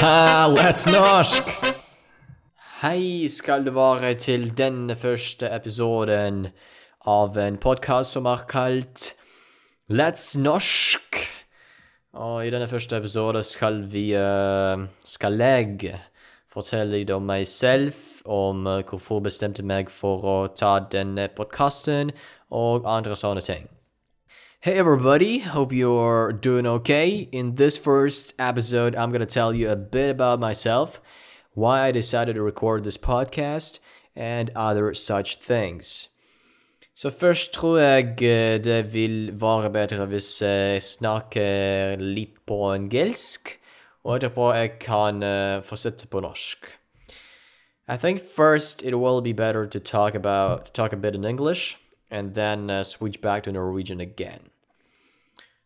Let's norsk! Hei skal det være til denne første episoden av en podkast som er kalt Let's norsk. Og i denne første episoden skal vi uh, skal jeg fortelle litt om meg selv, om uh, hvorfor bestemte meg for å ta denne podkasten, og andre sånne ting. Hey everybody, hope you're doing okay. In this first episode, I'm going to tell you a bit about myself, why I decided to record this podcast, and other such things. Så først tror jeg eh, det vil være bedre hvis jeg snakker litt på engelsk, og etterpå jeg kan uh, fortsette på norsk. I think first it will be better to talk about to talk a bit in English and then uh, switch back to Norwegian again.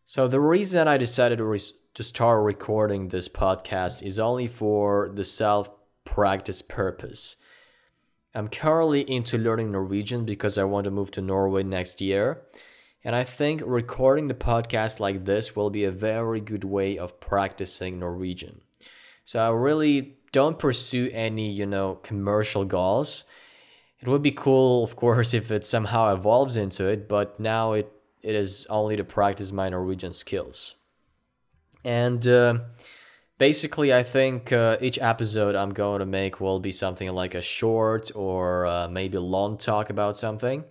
So the reason I decided to re- to start recording this podcast is only for the self practice purpose. I'm currently into learning Norwegian because I want to move to Norway next year. And I think recording the podcast like this will be a very good way of practicing Norwegian. So I really don't pursue any, you know, commercial goals. It would be cool, of course, if it somehow evolves into it, but now it it is only to practice my Norwegian skills. And uh, basically, I think uh, each episode I'm going to make will be something like a short or uh, maybe a long talk about something.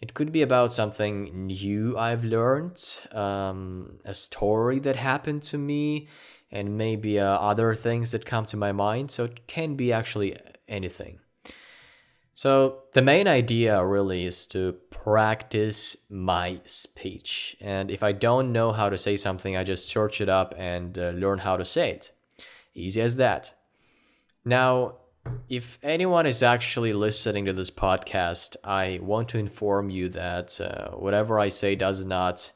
It could be about something new I've learned, um, a story that happened to me, and maybe uh, other things that come to my mind. So it can be actually anything. So, the main idea really is to practice my speech. And if I don't know how to say something, I just search it up and uh, learn how to say it. Easy as that. Now, if anyone is actually listening to this podcast, I want to inform you that uh, whatever I say does not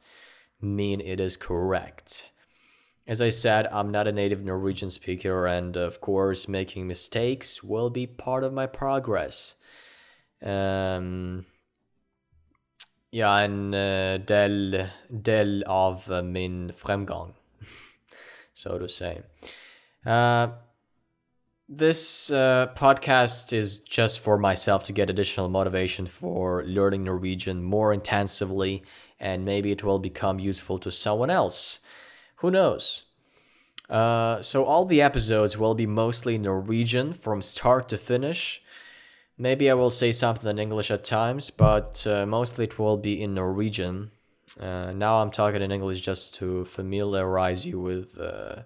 mean it is correct. As I said, I'm not a native Norwegian speaker, and of course, making mistakes will be part of my progress. Um, en uh, del, del av uh, min fremgang, so to say. Uh, this uh, podcast is just for myself to get additional motivation for learning Norwegian more intensively, and maybe it will become useful to someone else. Who knows? Uh, so, all the episodes will be mostly Norwegian from start to finish. Maybe I will say something in English at times, but uh, mostly it will be in Norwegian. Uh, now I'm talking in English just to familiarize you with uh,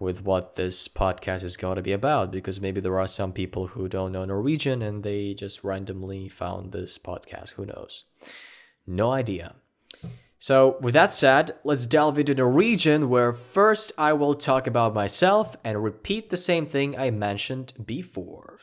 with what this podcast is going to be about, because maybe there are some people who don't know Norwegian and they just randomly found this podcast. Who knows? No idea. So, with that said, let's delve into the region where first I will talk about myself and repeat the same thing I mentioned before.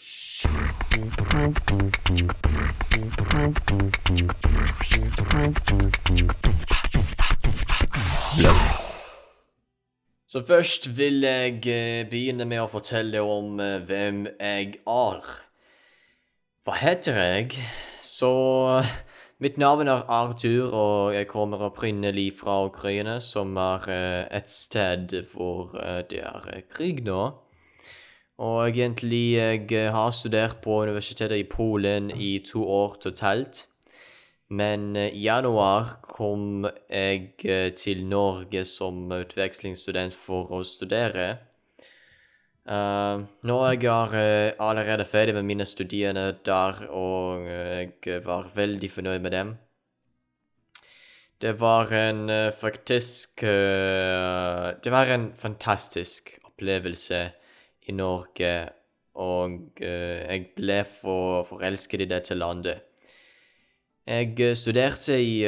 Så først vil jeg eh, begynne med å fortelle om eh, hvem jeg er. Hva heter jeg? Så mitt navn er Arthur, og jeg kommer opprinnelig fra Ukraina, som er eh, et sted hvor det er krig nå. Og egentlig jeg har studert på universitetet i Polen i to år totalt. Men i januar kom jeg til Norge som utvekslingsstudent for å studere. Uh, nå er jeg uh, allerede ferdig med mine studiene der, og jeg var veldig fornøyd med dem. Det var en uh, faktisk Det var en fantastisk opplevelse i Norge, og jeg ble for, forelsket i dette landet. Jeg studerte i,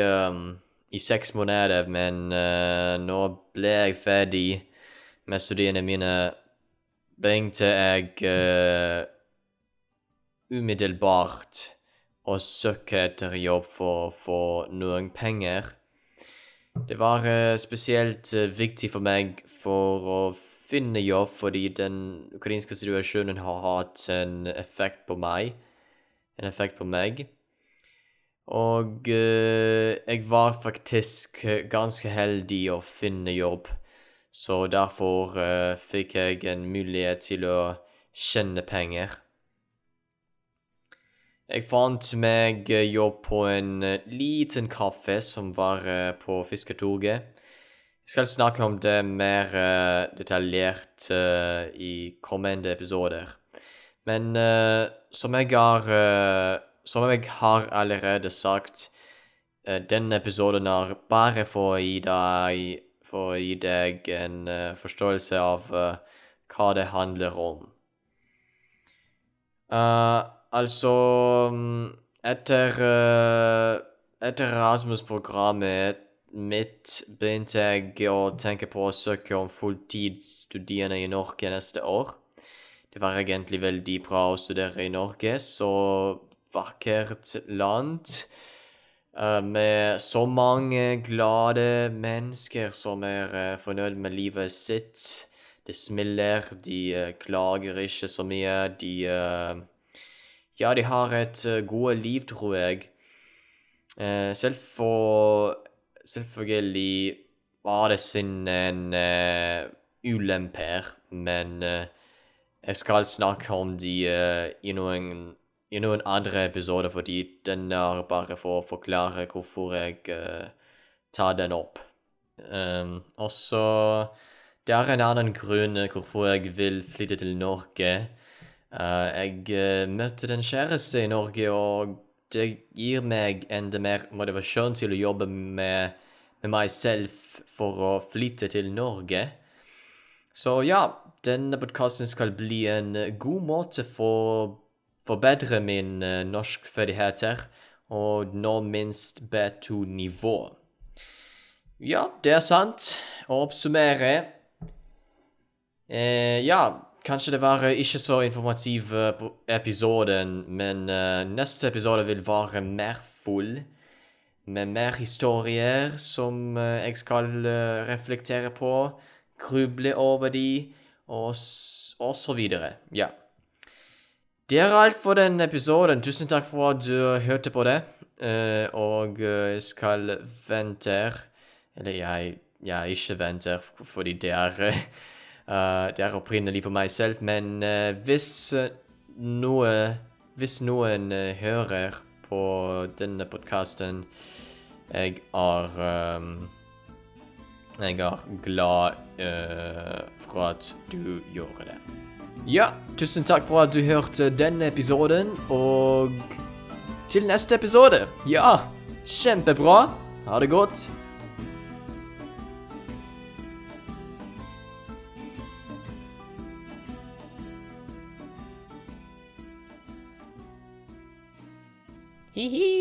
i seks måneder, men nå ble jeg ferdig med studiene mine. Begynte jeg uh, umiddelbart å søke etter jobb for å få noen penger. Det var uh, spesielt viktig for meg for å finne jobb, fordi den ukrainske situasjonen har hatt en effekt på meg. En effekt på meg. Og uh, jeg var faktisk ganske heldig å finne jobb Så derfor uh, fikk jeg en mulighet til å tjene penger. Jeg fant meg jobb på en liten kaffe som var på Fisketorget. Jeg skal snakke om det mer detaljert i kommende episoder. Men som jeg har Som jeg har allerede sagt, denne episoden er bare for å gi deg for å gi deg en uh, forståelse av uh, hva det handler om. Uh, altså mm, Etter, etter Erasmus-programmet mitt begynte jeg å tenke på å søke om fulltidsstudiene i Norge neste år. Det var egentlig veldig bra å studere i Norge, så vakkert land. Eh, med så mange glade mennesker som er uh, fornøyd med livet sitt. De smiler, de uh, klager ikke så mye. De Ja, de har et gode liv, tror jeg. selv for Selvfølgelig var det sin en ulemper, men jeg skal snakke om de i noen i noen andre episoder, fordi den er bare for å forklare hvorfor jeg uh, tar den opp. Um, og så Det er en annen grunn hvorfor jeg vil flytte til Norge. Uh, jeg uh, møtte den kjæreste i Norge, og det gir meg enda mer motivasjon til å jobbe med, med meg selv for å flytte til Norge. Så ja, denne podkasten skal bli en god måte for forbedre mine uh, norskferdigheter og nå minst B2-nivå. Ja, det er sant. Å oppsummere eh, Ja, kanskje det var ikke så informativ episoden, men uh, neste episode vil være mer full. Med mer historier som uh, jeg skal reflektere på, gruble over de, og, og så videre. Ja. Det er alt for den episoden. Tusen takk for at du hørte på det. Uh, og jeg skal vente Eller jeg, jeg ikke venter, fordi det er uh, Det er opprinnelig for meg selv. Men hvis noe Hvis noen hører på denne podkasten Jeg er Jeg er glad for at du gjorde det. Ja, tusen takk for at du hørte denne episoden, og til neste episode. Ja, kjempebra. Ha det godt. Hi-hi.